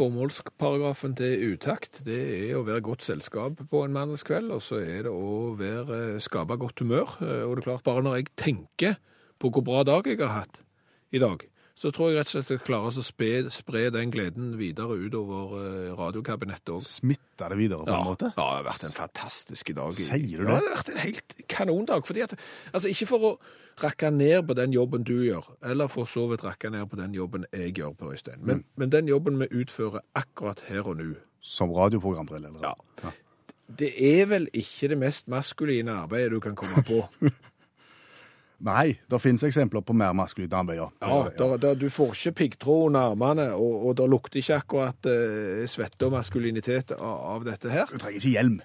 Formålsparagrafen til Utakt det er å være godt selskap på en mandagskveld, og så er det å være, skape godt humør. Eh, Og det er klart, bare når jeg tenker på hvor bra dag jeg har hatt i dag, så tror jeg rett og slett jeg klarer å spre, spre den gleden videre utover eh, radiokabinettet òg. Smitter det videre på en måte? Ja, det har vært en fantastisk dag. Sier du det? Ja, det har vært en helt kanondag. Fordi at, altså Ikke for å rakke ned på den jobben du gjør, eller for så vidt rakke ned på den jobben jeg gjør, på Øystein. Men, Mm. men den jobben vi utfører akkurat her og nå, Som radioprogramleder? Ja. det er vel ikke det mest maskuline arbeidet du kan komme på. Nei, det finnes eksempler på mer maskuline arbeider. ja. Ja, der, der, Du får ikke piggtråd under armene, og, og det lukter ikke akkurat eh, svette og maskulinitet av, av dette her. Du trenger ikke hjelm.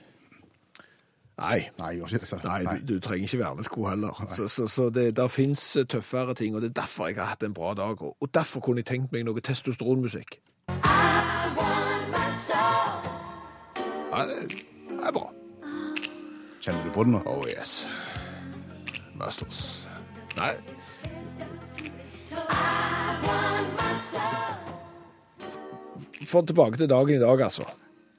Nei. Nei, gjør ikke det. så- Nei, du, du trenger ikke vernesko heller. Så, så, så det der fins tøffere ting, og det er derfor jeg har hatt en bra dag. Og, og derfor kunne jeg tenkt meg noe testosteronmusikk. Ja, det er bra. Kjenner du på det nå? Oh yes. Masters. Nei. For tilbake til dagen i dag, altså.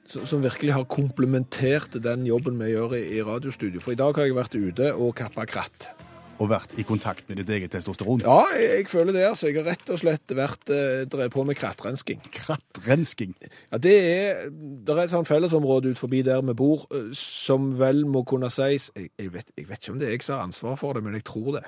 Som virkelig har komplementert den jobben vi gjør i, i radiostudio. For i dag har jeg vært ute og kappa kratt. Og vært i kontakt med ditt eget testosteron? Ja, jeg, jeg føler det. altså. Jeg har rett og slett vært eh, drevet på med krattrensking. Krattrensking. Ja, det er, det er et sånt fellesområde ut forbi der vi bor, eh, som vel må kunne sies jeg, jeg, vet, jeg vet ikke om det er jeg som har ansvar for det, men jeg tror det.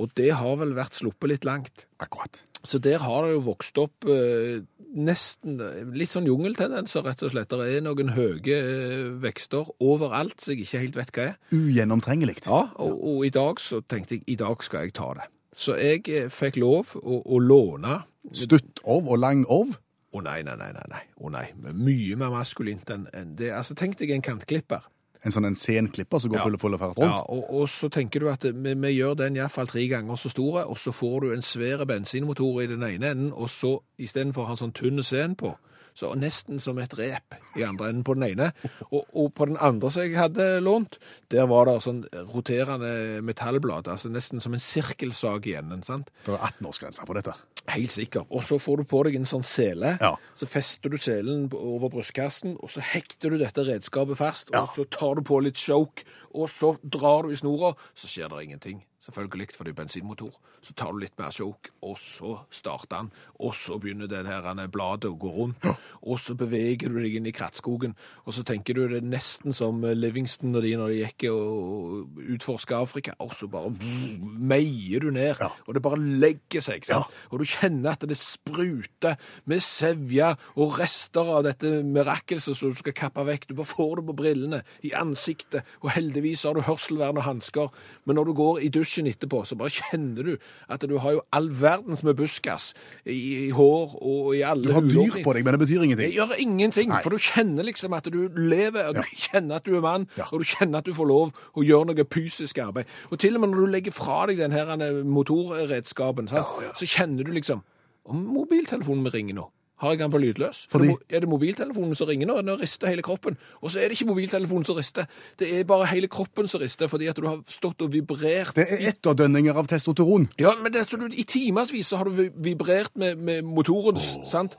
Og det har vel vært sluppet litt langt. Akkurat. Så der har det jo vokst opp eh, nesten eh, litt sånn jungeltendenser, rett og slett. Det er noen høye eh, vekster overalt som jeg ikke helt vet hva er. Ugjennomtrengelig. Ja, og, og i dag så tenkte jeg i dag skal jeg ta det. Så jeg eh, fikk lov å, å låne Stuttorv og langorv. Å nei, nei, nei, nei, nei. Å nei. Mye mer maskulint enn det. Altså, Tenk deg en kantklipper. En sånn en senklipper som går Ja. full full og fart Ja, rundt. og, og så tenker du at vi, vi gjør den iallfall tre ganger så store, og så får du en svær bensinmotor i den ene enden, og så istedenfor å ha en sånn tynn sen på, så nesten som et rep i andre enden på den ene. Og, og på den andre som jeg hadde lånt, der var det sånn roterende metallblad, altså nesten som en sirkelsag i enden. sant? Det er 18-årsgrense på dette. Helt sikker. Og så får du på deg en sånn sele. Ja. Så fester du selen over brystkassen, og så hekter du dette redskapet fast, Ja. og så tar du på litt choke, og så drar du i snora, så skjer det ingenting. Selvfølgelig, for det er bensinmotor. Så tar du litt mer choke, og så starter den, og så begynner det her denne bladet å gå rundt, og så beveger du deg inn i krattskogen, og så tenker du det er nesten som Livingston og de når de gikk og utforska Afrika, og så bare meier du ned, Ja. og det bare legger seg, sant? Og du kjenner at det spruter med sevje og rester av dette mirakelset som du skal kappe vekk. Du bare får det på brillene, i ansiktet, og heldigvis har du hørselvern og hansker. Men når du går i dusjen etterpå, så bare kjenner du at du har jo all verdens med buskas i, i hår og i alle Du har dyr på deg, men det betyr Det ingenting. gjør ingenting, Nei. for du kjenner liksom at du lever, og du Ja. kjenner at du er mann, Ja. og du kjenner at du får lov å gjøre noe fysisk arbeid. Og til og med når du legger fra deg den her eh, motorredskapen, sant, så kjenner du liksom om mobiltelefonen vi ringer nå. Har jeg den på lydløs? Fordi- Er, det, er det mobiltelefonen som ringer nå? Nå rister hele kroppen. Og så er det ikke mobiltelefonen som rister. Det er bare hele kroppen som rister, fordi at du har stått og vibrert. Det er etterdønninger av testosteron. Ja, men det du, i timevis så har du vibrert med, med motoren, sant?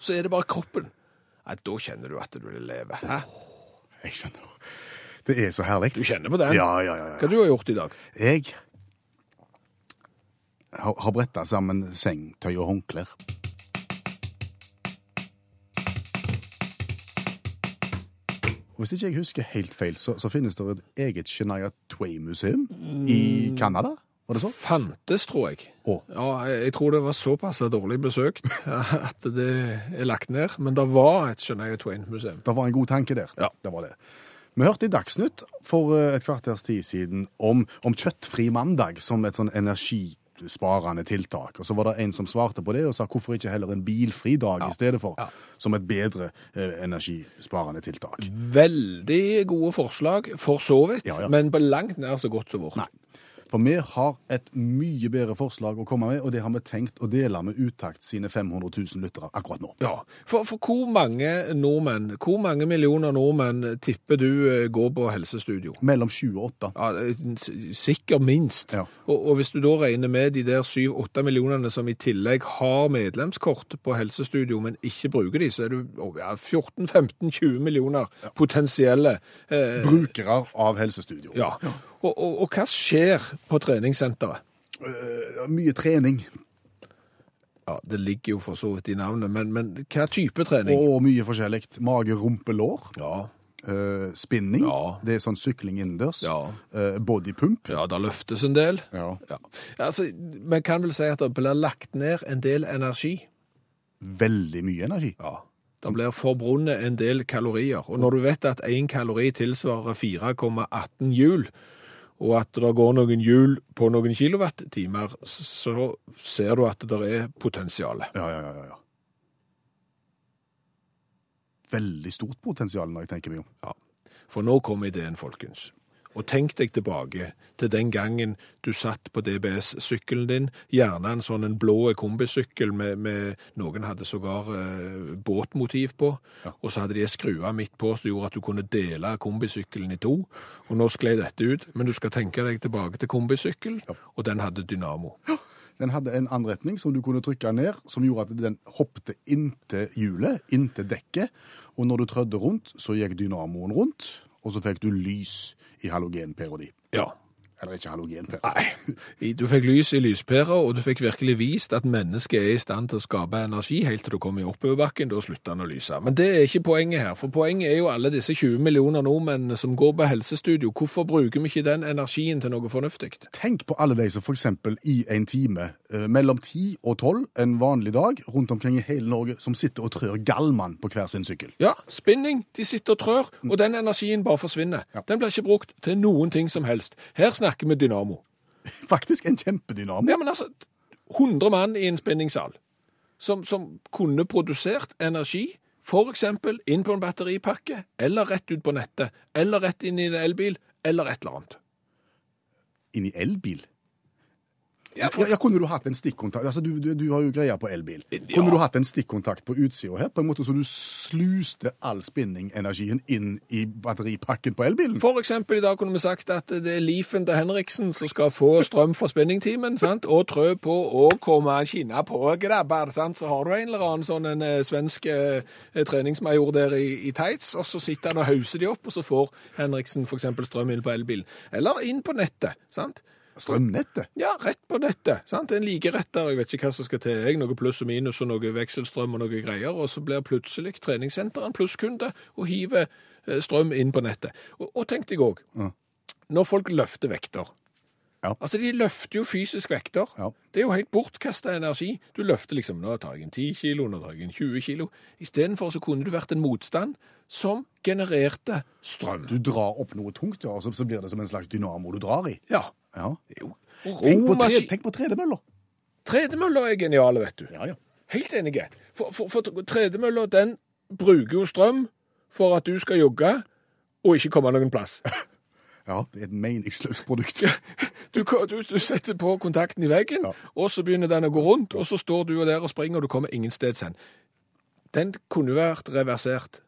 Så er det bare kroppen. Nei, da kjenner du at du lever. Hæ? Jeg skjønner. Det er så herlig. Du kjenner på den? Ja, ja, ja. ja. Hva du har gjort i dag? Jeg har, har bretta sammen sengetøy og håndklær. Og Hvis ikke jeg husker helt feil, så, så finnes det et eget Shania Twain-museum i Canada. Var det så? Fantes, tror jeg. Å. Ja, jeg jeg tror det var såpass dårlig besøkt at det er lagt ned. Men det var et Shania Twain-museum. Det var en god tanke der. Ja. Det var det. Vi hørte i Dagsnytt for eh, et kvarters tid siden om, om kjøttfri mandag som et sånn energi energisparende tiltak. Og så var det en som svarte på det og sa hvorfor ikke heller en bilfri dag i stedet for, Ja. som et bedre eh, energisparende tiltak. Veldig gode forslag, for så vidt, Ja, ja. men på langt nær så godt som vårt. Nei. For vi har et mye bedre forslag å komme med, og det har vi tenkt å dele med Utakt sine 500 000 lyttere akkurat nå. Ja, for, for hvor mange nordmenn, hvor mange millioner nordmenn tipper du eh, går på helsestudio? Mellom 7 og 8. Ja, Sikkert minst. Ja. Og, og hvis du da regner med de der 7-8 millionene som i tillegg har medlemskort på helsestudio, men ikke bruker de, så er du ja, 14-15-20 millioner potensielle. Eh, Brukere av helsestudio. ja. Og, og, og hva skjer på treningssenteret? Uh, Mye trening. Ja, Det ligger jo for så vidt i navnet, men, men hva type trening? Og mye forskjellig. Mage, rumpe, lår. Ja, Uh, spinning. Ja. Det er sånn sykling innendørs. ja, Uh, bodypump. ja, det løftes en del. Ja. Ja. Altså, Vi kan vel si at det blir lagt ned en del energi. Veldig mye energi. Ja. Det blir forbrunnet en del kalorier. Og når du vet at én kalori tilsvarer 4,18 hjul, og at det går noen hjul på noen kilowattimer, så ser du at det er potensial. Ja, ja, ja, ja. Veldig stort potensial når jeg tenker meg om. Ja. For nå kom ideen, folkens. Og tenk deg tilbake til den gangen du satt på DBS-sykkelen din, gjerne en sånn en blå kombisykkel med, med noen hadde sågar eh, båtmotiv på, Ja. og så hadde de skrua midt på som gjorde at du kunne dele kombisykkelen i to. Og nå sklei dette ut, men du skal tenke deg tilbake til kombisykkel, Ja. og den hadde dynamo. Ja. Den hadde en anretning som du kunne trykke ned, som gjorde at den hoppte inntil hjulet, inntil dekket. Og når du trødde rundt, så gikk dynamoen rundt, og så fikk du lys i halogenpæra di. Ja. Eller ikke halogenpære. Nei. Du fikk lys i lyspæra, og du fikk virkelig vist at mennesket er i stand til å skape energi helt til du kommer i oppoverbakken. Da slutter den å lyse. Men det er ikke poenget her. For poenget er jo alle disse 20 millioner nordmenn som går på helsestudio. Hvorfor bruker vi ikke den energien til noe fornuftig? Tenk på alle de som f.eks. i en time eh, mellom 10 og 12 en vanlig dag rundt omkring i hele Norge som sitter og trør gallmann på hver sin sykkel. Ja, spinning. De sitter og trør, og den energien bare forsvinner. Ja. Den blir ikke brukt til noen ting som helst. Her snakker vi dynamo. Faktisk en kjempedynamo. Ja, men altså, 100 mann i en spinningsal som, som kunne produsert energi, for eksempel inn på en batteripakke, eller rett ut på nettet, eller rett inn i en elbil, eller et eller annet. Inn i elbil. Ja, kunne du hatt en stikkontakt altså, du, du, du har jo greia på elbil. Kunne du hatt en stikkontakt på utsida her, på en måte så du sluste all spinningenergien inn i batteripakken på elbilen? For eksempel i dag kunne vi sagt at det er Leafen til Henriksen som skal få strøm fra spinningtimen, sant? og trø på å komme skinne på, grabber, sant? Så har du en eller annen sånn en eh, svensk eh, treningsmajor der i, i tights, og så sitter han og hauser de opp, og så får Henriksen eksempel strøm inn på elbilen. Eller inn på nettet, sant? Strømnettet? Ja, rett på nettet. sant? En likeretter, jeg vet ikke hva som skal til. Jeg, noe pluss og minus og noe vekselstrøm og noe greier, og så blir plutselig treningssenteret en plusskunde og hiver eh, strøm inn på nettet. Og, og tenk deg òg, Ja. når folk løfter vekter. Ja. Altså, de løfter jo fysisk vekter. Ja. Det er jo helt bortkasta energi. Du løfter liksom Nå tar jeg en 10 kilo, nå tar jeg en 20 kilo. Istedenfor så kunne det vært en motstand som genererte strøm. Du drar opp noe tungt, ja, og så blir det som en slags dynamo du drar i. Ja. Ja. jo Tenk på, tre, romaskin- tenk på tredemøller. Tredemøller er geniale, vet du. Ja, ja. Helt enige. For, for, for tredemølla, den bruker jo strøm for at du skal jogge og ikke komme noen plass. Ja, det er et meningsløst produkt. Du, du, du setter på kontakten i veggen, Ja. og så begynner den å gå rundt, og så står du der og springer, og du kommer ingen steds hen. Den kunne vært reversert.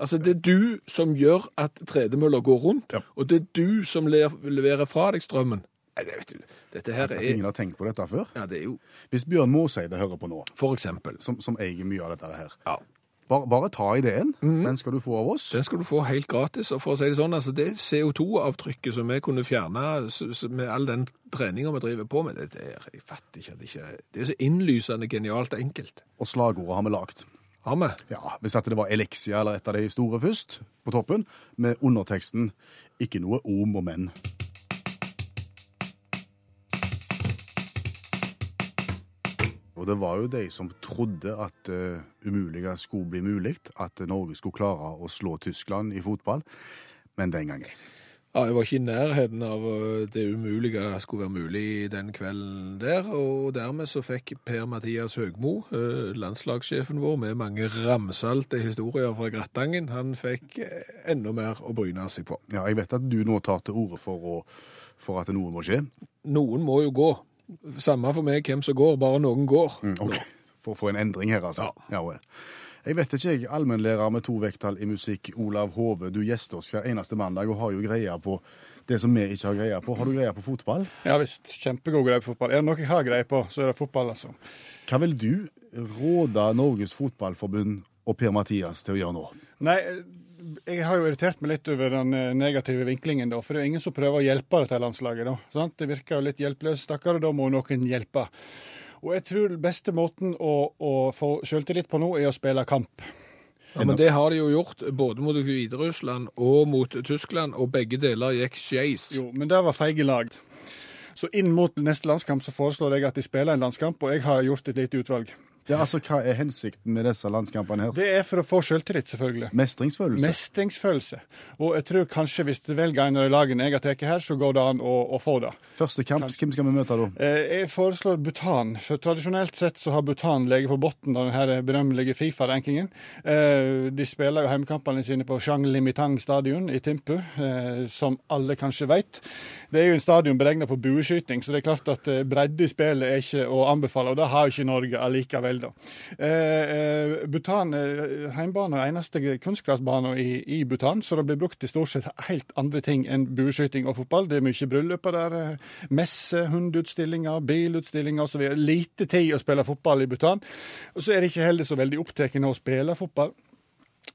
Altså, det er du som gjør at tredemølla går rundt, Ja. og det er du som leverer fra deg strømmen. Nei, det, vet du, dette her er ingen har tenkt på dette før. Ja, det er jo Hvis Bjørn Måseide hører på nå, For eksempel. som, som eier mye av dette her, Ja. bare, bare ta ideen. Den skal du få av oss. Den skal du få helt gratis. Og for å si det sånn, altså det CO2-avtrykket som vi kunne fjerne med all den treninga vi driver på med, det, det er, jeg fatter ikke at det ikke Det er så innlysende genialt enkelt. Og slagordet har vi lagt. Har vi? Ja, Hvis at det var Elixia eller et av de store først, på toppen, med underteksten 'ikke noe om og men'. Og det var jo de som trodde at uh, umulige skulle bli mulig, at Norge skulle klare å slå Tyskland i fotball. Men den gang ei. Ja, Jeg var ikke i nærheten av øh, det umulige skulle være mulig den kvelden der. Og dermed så fikk Per-Mathias Høgmo, øh, landslagssjefen vår, med mange ramsalte historier fra Grattangen, han fikk øh, enda mer å bryne seg på. Ja, jeg vet at du nå tar til orde for, for at noe må skje. Noen må jo gå. Samme for meg hvem som går, bare noen går. Mm, ok. For å få en endring her, altså. Ja. vel. Jeg vet ikke, jeg. Allmennlærer med to vekttall i musikk, Olav Hove. Du gjester oss hver eneste mandag og har jo greie på det som vi ikke har greie på. Har du greie på fotball? Ja visst. Kjempegod greie på fotball. Er det noe jeg har greie på, så er det fotball, altså. Hva vil du råde Norges Fotballforbund og Per-Mathias til å gjøre nå? Nei, jeg har jo irritert meg litt over den eh, negative vinklingen, da. For det er jo ingen som prøver å hjelpe dette landslaget, da. Sant? Det virker jo litt hjelpeløst, stakkar, og da må noen hjelpe. Og jeg tror beste måten å, å få selvtillit på nå, er å spille kamp. Ja, men det har de jo gjort både mot Hviterussland og mot Tyskland, og begge deler gikk skeis. Jo, men det var feige lag. Så inn mot neste landskamp så foreslår jeg at de spiller en landskamp, og jeg har gjort et lite utvalg. Ja, altså, Hva er hensikten med disse landskampene her? Det er for å få selvtillit, selvfølgelig. Mestringsfølelse? Mestringsfølelse. Og jeg tror kanskje hvis du velger en av de lagene jeg har tatt her, så går det an å, å få det. Første kamp, hvem skal vi møte da? Eh, Jeg foreslår Bhutan, for tradisjonelt sett så har Bhutan ligget på bunnen av denne berømmelige Fifa-rankingen. Eh, De spiller jo hjemmekampene sine på Shang Limitang stadion i Timpu, eh, som alle kanskje vet. Det er jo en stadion beregnet på bueskyting, så det er klart at bredde i spillet er ikke å anbefale, og det har jo ikke Norge allikevel, da. Eh, eh, Bhutan eh, heimbane eneste kunstgressbane i, i Bhutan, så det blir brukt til stort sett helt andre ting enn bueskyting og fotball. Det er mye brylluper der, eh, messe, hundutstillinger, bilutstillinger osv. Lite tid å spille fotball i Bhutan. Og så er de ikke heller så veldig opptatt av å spille fotball.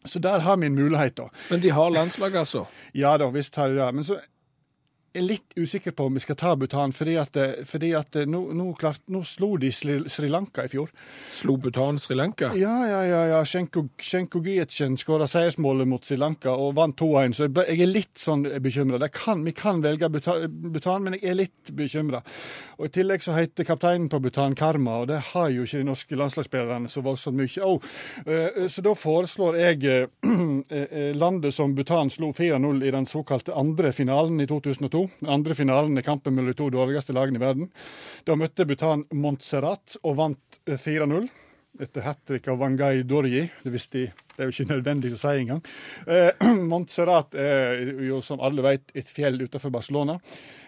Så der har vi en mulighet, da. Men de har landslag, altså. Ja da, visst har de det. Men så litt usikker på om vi skal ta Bhutan, fordi at, eh, fordi at eh, nå, nå, klart, nå slo de Sri, Sri Lanka i fjor. Slo Bhutan Sri Lanka? Ja, ja, ja. ja. Shenko, Shenko Gyetjen skåra seiersmålet mot Sri Lanka og vant 2-1, så jeg, er litt sånn bekymra. Vi kan velge Butan, Bhutan, men jeg er litt bekymra. I tillegg så heter kapteinen på Bhutan Karma, og det har jo ikke de norske landslagsspillerne så voldsomt mye. Oh, så da foreslår jeg landet som Bhutan slo 4-0 i den såkalte andre finalen i 2002. Den andre finalen i kampen mellom de to dårligste lagene i verden. Da møtte Bhutan Montserrat og vant eh, 4-0 etter hat trick av Wangai Dorji. Det, visste de, det er jo ikke nødvendig å si engang. Eh, Montserrat er jo, som alle vet, et fjell utenfor Barcelona.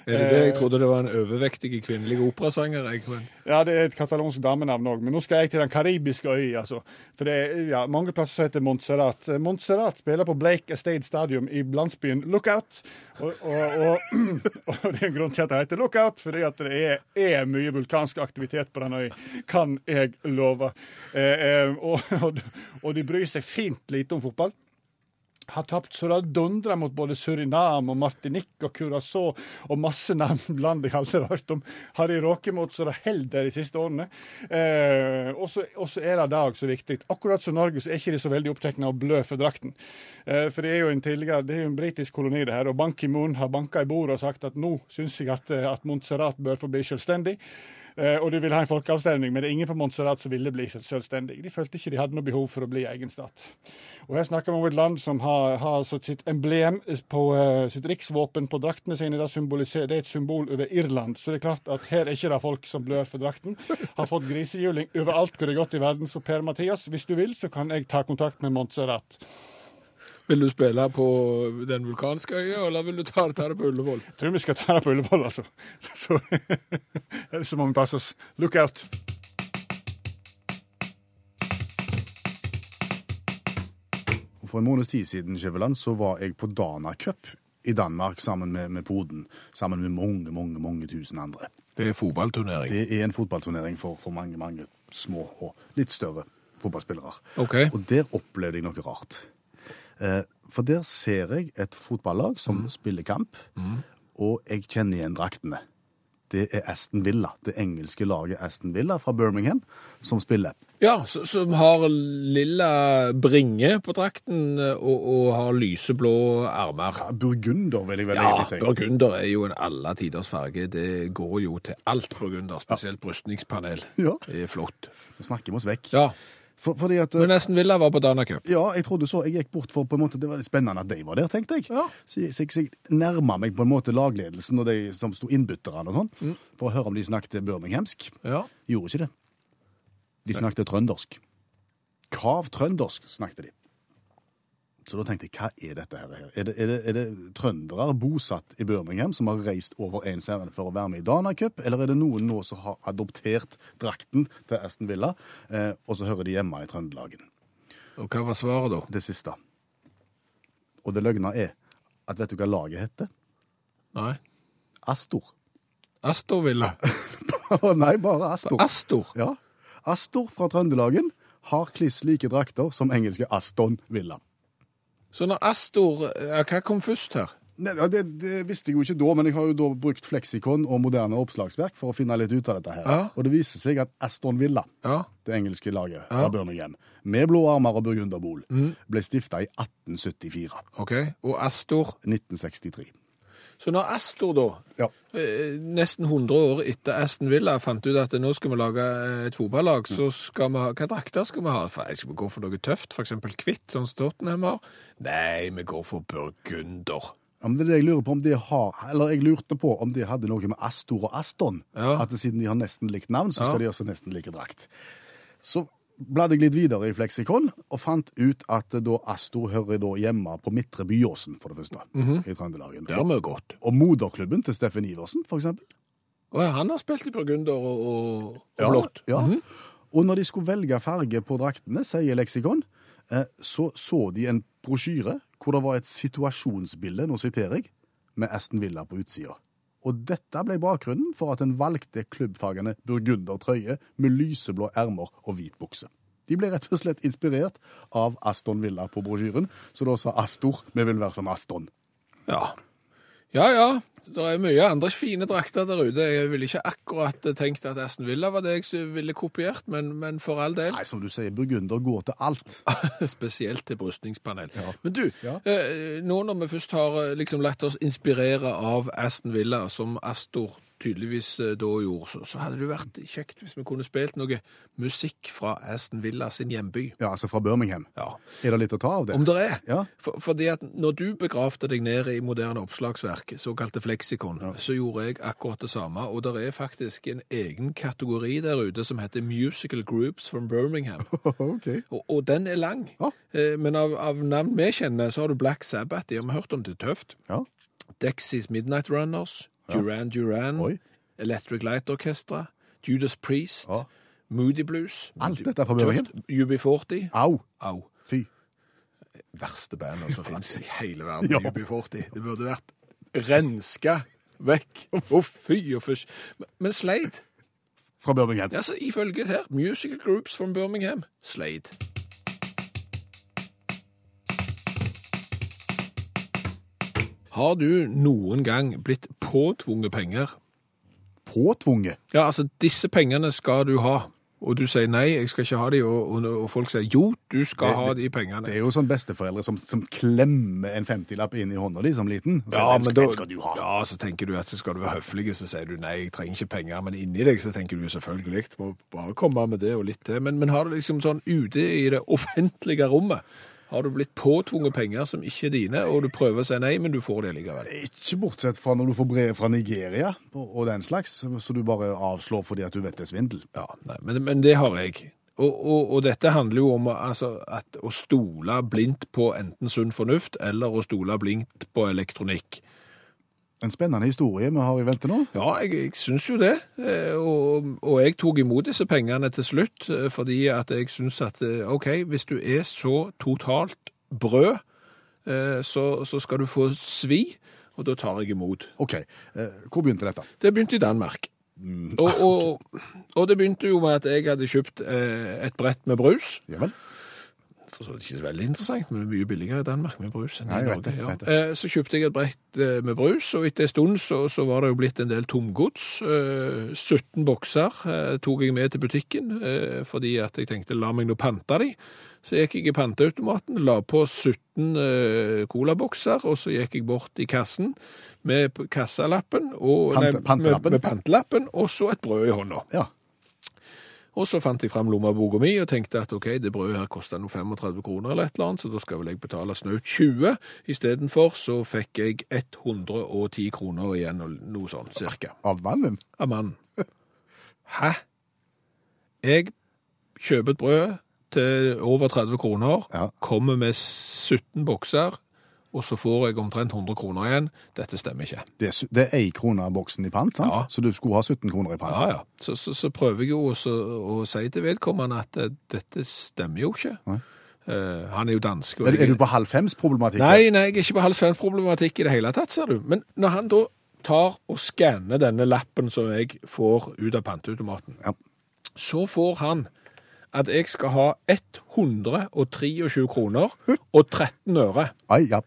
Er det det? Jeg trodde det var en overvektig kvinnelig operasanger. Jeg. Ja, det er et katalonsk damenavn òg, men nå skal jeg til den karibiske øya. Altså. For det er ja, mange plasser som heter Montserrat. Eh, Montserrat spiller på Blake Estate Stadium i landsbyen Lookout. Og, og, og, og det er en grunn til at det heter Lookout, fordi at det er, er mye vulkansk aktivitet på den øya, kan jeg love. Eh, eh, og, og de bryr seg fint lite om fotball har tapt så det dundrer mot både Surinam og Martinique og Curacao og masse land jeg aldri har hørt om. Har de råket mot så det holder de siste årene. Eh, og så er det dag så viktig. Akkurat som Norge så er ikke de så veldig opptatt av å blø for drakten. Eh, for det er jo en tidligere, det er jo en britisk koloni det her, og Ban Ki-moon har banka i bordet og sagt at nå syns jeg at, eh, at Montserrat bør få bli selvstendig. Eh, og de ville ha en folkeavstemning, men det er ingen på Montserrat som ville bli selvstendig. De følte ikke de hadde noe behov for å bli egen stat. Og her snakker vi om et land som har, har altså sitt emblem på eh, sitt riksvåpen på draktene sine. Det, er et symbol over Irland. Så det er klart at her er ikke det folk som blør for drakten. Har fått grisehjuling overalt hvor det er godt i verden. Så Per Mathias, hvis du vil, så kan jeg ta kontakt med Montserrat. Vil du spille på den vulkanske øya, eller vil du ta, ta det på Ullevål? Jeg tror vi skal ta det på Ullevål, altså. Så, ellers så må vi passe oss. Look out. For en måneds tid siden Kjeveland, så var jeg på Dana Cup i Danmark sammen med, med Poden. Sammen med mange, mange, mange tusen andre. Det er fotballturnering. Det er en fotballturnering for, for mange, mange små og litt større fotballspillere. Okay. Og der opplevde jeg noe rart. Eh, for der ser jeg et fotballag som spiller kamp, og jeg kjenner igjen draktene. Det er Aston Villa, det engelske laget Aston Villa fra Birmingham, som spiller. Ja, som har lilla bringe på drakten eh, og, og har lyseblå ermer. Ja, Burgunder, vil jeg vel Ja, egentlig si. burgunder er jo en alle tiders farge. Det går jo til alt burgunder, spesielt brystningspanel. Ja. Det er flott. Nå snakker vi oss vekk. Ja, For, fordi at, Men Aston Villa var på Danacup. Ja, jeg trodde så. Jeg gikk bort for på en måte, Det var litt spennende at de var der, tenkte jeg. Ja. Så, jeg- så, jeg- jeg nærma meg på en måte lagledelsen og de som sto innbytterne og sånn, Mm. for å høre om de snakket birminghamsk. Ja. Gjorde ikke det. De snakket trøndersk. Kav trøndersk snakket de. Så da tenkte jeg, hva er dette her? Er det, er det, er det trøndere bosatt i Birmingham som har reist over en serien for å være med i Dana Cup, eller er det noen nå som har adoptert drakten til Aston Villa, eh, og så hører de hjemme i Trøndelagen? Og hva var svaret da? Det siste. Og det løgna er at vet du hva laget heter? Nei. Astor. Astor Villa. Nei, bare Astor. Astor? Ja. Astor fra Trøndelagen har kliss like drakter som engelske Aston Villa. Så når Astor ja, Hva kom først her? Nei, det, det visste jeg jo ikke da, men jeg har jo da brukt fleksikon og moderne oppslagsverk for å finne litt ut av dette her. Ja. Og det viser seg at Aston Villa, Ja. det engelske laget fra Birmingham, med blå armer og burgunderbol, ble stifta i 1874. OK. Og Astor 1963. Så når Astor, da, Ja. eh, nesten 100 år etter Aston Villa, fant ut at nå skal vi lage et fotballag, så skal vi ha Hva drakter skal vi ha? For, skal vi gå for noe tøft, f.eks. hvitt, sånn som Tottenham har? Nei, vi går for burgunder. Ja, men det er det jeg lurer på om de har, eller jeg lurte på om de hadde noe med Astor og Aston. Ja. At siden de har nesten likt navn, så skal de også nesten like drakt. Så bladde jeg litt videre i fleksikon og fant ut at da Astor hører da hjemme på Midtre Byåsen, for det første, i Trøndelagen. Det har vi godt. Og moderklubben til Steffen Iversen, for eksempel. Og han har spilt i burgunder og, og, og Ja, blått. ja. -hmm. Og når de skulle velge farge på draktene, sier leksikon, eh, så så de en brosjyre hvor det var et situasjonsbilde, nå siterer jeg, med Aston Villa på utsida. Og dette ble bakgrunnen for at en valgte klubbfargene burgundertrøye med lyseblå ermer og hvit bukse. De ble rett og slett inspirert av Aston Villa på brosjyren, så da sa Astor vi vil være som Aston. Ja. Ja, ja. Det er mye andre fine drakter der ute. Jeg ville ikke akkurat tenkt at Aston Villa var det jeg ville kopiert, men, men for all del. Nei, som du sier, burgunder går til alt. Spesielt til brystningspanel. Men du, Ja. eh, nå når vi først har eh, liksom latt oss inspirere av Aston Villa, som Astor tydeligvis eh, da gjorde, så, så hadde det vært kjekt hvis vi kunne spilt noe musikk fra Aston Villa sin hjemby. Ja, altså fra Birmingham. Ja. Er det litt å ta av det? Om det er. Ja. For, fordi at når du begravde deg ned i moderne oppslagsverk, såkalte fleksikon, så gjorde jeg akkurat det samme. Og det er faktisk en egen kategori der ute som heter Musical Groups from Birmingham. okay. Og, og den er lang. Ja. Eh, Men av, av navn vi kjenner, så har du Black Sabbath. De har vi hørt om det er tøft. Ja. Dexys Midnight Runners. Duran Duran. Oi. Electric Light Orchestra. Judas Priest. Ja. Moody Blues. Alt dette er fra Bergen. UB40. Au! Au. Fy. verste bandet som finnes i hele verden, Ja. UB40. Det burde vært renska vekk. Å, fy og fysj. Men- Men Slade, Fra Birmingham. altså ifølge her, Musical Groups from Birmingham, Slade. Har du noen gang blitt påtvunget penger? Påtvunget. Ja, altså, disse pengene skal du ha. Og du sier nei, jeg skal ikke ha de, og, og, og folk sier jo, du skal Det- ha de pengene. Det er jo sånn besteforeldre som, som klemmer en 50-lapp inn i hånda di som liten. og sier, Ja, men da, skal du ha. ja, så tenker du at skal du være høflig, så sier du nei, jeg trenger ikke penger, men inni deg så tenker du selvfølgelig, må bare komme med det og litt til. Men, men har du liksom sånn ute i det offentlige rommet, har du blitt påtvunget penger som ikke er dine, og du prøver å si nei, men du får det likevel. Ikke bortsett fra når du får brev fra Nigeria og, den slags, så du bare avslår fordi at du vet det er svindel. Ja, nei, men, men det har jeg. Og, og, og dette handler jo om altså, å stole blindt på enten sunn fornuft, eller å stole blindt på elektronikk. En spennende historie vi har i vente nå. Ja, jeg, jeg syns jo det. Eh, Og, og jeg tok imot disse pengene til slutt, eh, fordi at jeg syns at eh, OK, hvis du er så totalt brød, så, så skal du få svi, og da tar jeg imot. OK, hvor begynte dette? Det begynte i Danmark. Og, og, og det begynte jo med at jeg hadde kjøpt et brett med brus. Ja vel? For så vidt ikke veldig interessant, men mye billigere i Danmark med brus enn i Norge. det, ja. Eh, Så kjøpte jeg et brett eh, med brus, og etter en stund så, så var det jo blitt en del tomgods. Eh, 17 bokser eh, tok jeg med til butikken, fordi at jeg tenkte la meg nå pante de. Så gikk jeg i panteautomaten, la på 17 eh, colabokser, og så gikk jeg bort i kassen med kassalappen, og, Pant, nei, pantelappen? Med, med pantelappen, og så et brød i hånda. Ja. Og så fant jeg fram lommeboka mi og tenkte at ok, det brødet her noe 35 kroner eller et eller annet, så da skal vel jeg betale snaut 20. Istedenfor så fikk jeg 110 kroner igjen, noe sånt cirka, Av mannen? av mannen. Hæ? Jeg kjøper et brød til over 30 kroner, Ja. kommer med 17 bokser, og så får jeg omtrent 100 kroner igjen. Dette stemmer ikke. Det er, det er én krone av boksen i pant, sant? Ja. Så du skulle ha 17 kroner i pant? Ja, ja. Så, så, så prøver jeg jo også å si til vedkommende at eh, dette stemmer jo ikke. Nei. Eh, han er jo dansk. og Er, du- jeg- er du på halv fems-problematikk? Nei, nei, jeg er ikke på halv problematikk i det hele tatt, ser du. Men når han da tar og skanner denne lappen som jeg får ut av panteautomaten, Ja. så får han at jeg skal ha 123 kroner og 13 øre. Ai, ja.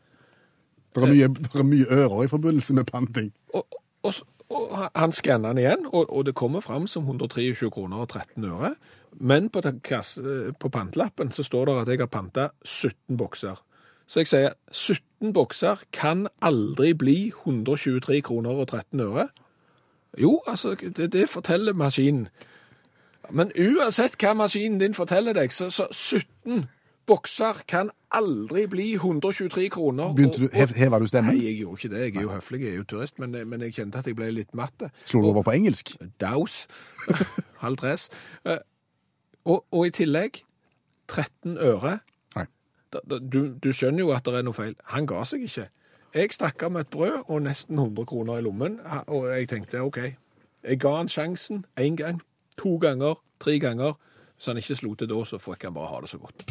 Det er, mye, det er mye ører i forbindelse med panting. Og, og, og han- skanner den igjen, og, og det kommer fram som 123 kroner og 13 øre. Men på, kasse, på pantelappen så står det at jeg har panta 17 bokser. Så jeg sier 17 bokser kan aldri bli 123 kroner og 13 øre. Jo, altså, det, det forteller maskinen. Men uansett hva maskinen din forteller deg, så, så 17 bokser kan aldri bli 123 kroner. Begynte du, hev, Heva du stemmen? Nei, jeg gjorde ikke det. Jeg er jo høflig, jeg er jo turist, men, men jeg kjente at jeg ble litt matte. Slo du over på engelsk? Daus. Halv tres. Eh, Og, og i tillegg 13 øre. Nei. Du, du skjønner jo at det er noe feil. Han ga seg ikke. Jeg stakk av med et brød og nesten 100 kroner i lommen, og jeg tenkte OK. Jeg ga han sjansen én gang, to ganger, tre ganger. Så han ikke slo til da, så får ikke han bare ha det så godt.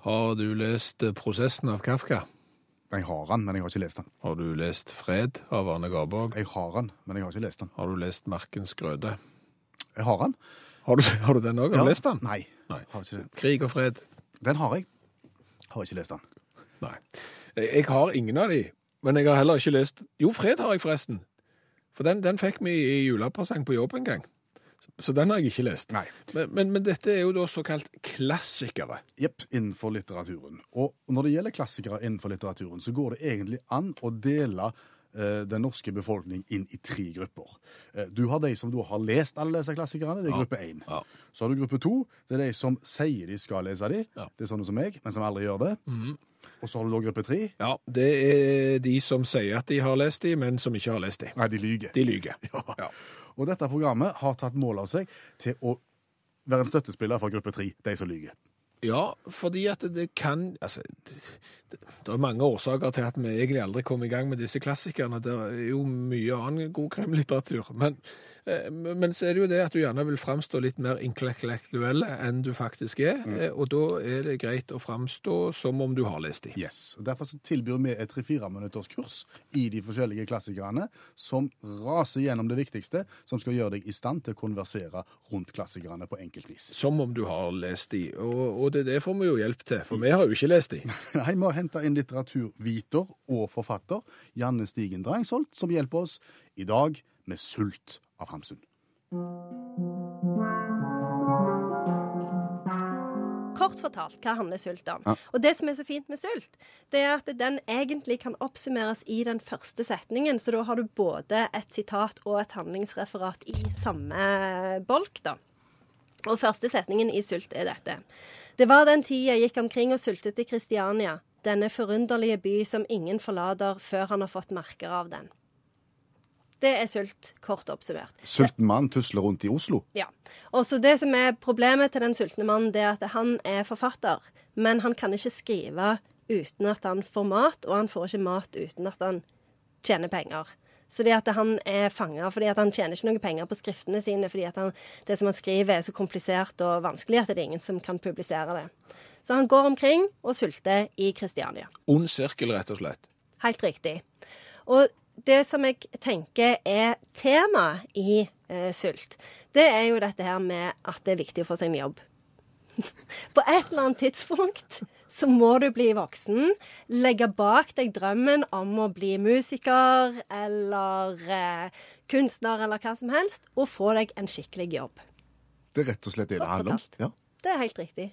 Har du lest 'Prosessen' av Kafka? Jeg har han, men jeg har ikke lest han. Har du lest 'Fred' av Arne Garborg? Jeg har han, men jeg har ikke lest han. Har du lest 'Markens grøde'? Jeg har han. Har du, har du den òg? Har du lest den? Nei. Nei. Har ikke det. 'Krig og fred'? Den har jeg. Har ikke lest den. Nei. Jeg har ingen av de, men jeg har heller ikke lest Jo, 'Fred' har jeg forresten. For den, den fikk vi i julepresang på jobb en gang. Så den har jeg ikke lest. Nei. Men, men, men dette er jo da såkalt klassikere. Jepp, innenfor litteraturen. Og når det gjelder klassikere innenfor litteraturen, så går det egentlig an å dele eh, den norske befolkning inn i tre grupper. Eh, du har de som da har lest alle disse klassikerne, det er gruppe én. Ja. Så har du gruppe to, det er de som sier de skal lese de. Ja. Det er sånne som meg, men som aldri gjør det. Og så har du da gruppe tre. Ja, det er de som sier at de har lest de, men som ikke har lest de. Nei, de lyger. De lyger. Ja. Og dette programmet har tatt mål av seg til å være en støttespiller for gruppe tre, de som lyger. Ja, fordi at det, kan altså, det, det, det er mange årsaker til at vi egentlig aldri kom i gang med disse klassikerne. Det er jo mye annen god krimlitteratur. Men, eh, men så er det jo det at du gjerne vil framstå litt mer intellektuell enn du faktisk er. eh, Og da er det greit å framstå som om du har lest de. Yes. og Derfor så tilbyr vi et tre-fire minutters kurs i de forskjellige klassikerne, som raser gjennom det viktigste, som skal gjøre deg i stand til å konversere rundt klassikerne på enkelt vis. Som om du har lest de. Og, og det, det får vi jo hjelp til, for vi har jo ikke lest de. Nei, Vi har henta inn litteraturviter og forfatter Janne Stigen Drangsholt, som hjelper oss i dag med 'Sult' av Hamsun. Kort fortalt, hva handler sult om? Ja. Og det som er så fint med sult, det er at den egentlig kan oppsummeres i den første setningen, så da har du både et sitat og et handlingsreferat i samme bolk, da. Og første setningen i sult er dette. Det var den tid jeg gikk omkring og sultet i Kristiania, denne forunderlige by som ingen forlater før han har fått merker av den. Det er sult, kort oppsummert. Sulten mann tusler rundt i Oslo. Ja. Og så Det som er problemet til den sultne mannen, det er at han er forfatter, men han kan ikke skrive uten at han får mat, og han får ikke mat uten at han tjener penger. Så det at han er fanga fordi at han tjener ikke noe penger på skriftene sine, fordi at han, det som han skriver er så komplisert og vanskelig at det er ingen som kan publisere det. Så han går omkring og sulter i Kristiania. Ond sirkel, rett og slett. Helt riktig. Og det som jeg tenker er tema i eh, sult, det er jo dette her med at det er viktig å få seg en jobb. På et eller annet tidspunkt så må du bli voksen, legge bak deg drømmen om å bli musiker eller eh, kunstner eller hva som helst, og få deg en skikkelig jobb. Det er rett og slett det det handler om. Ja. Det er helt riktig.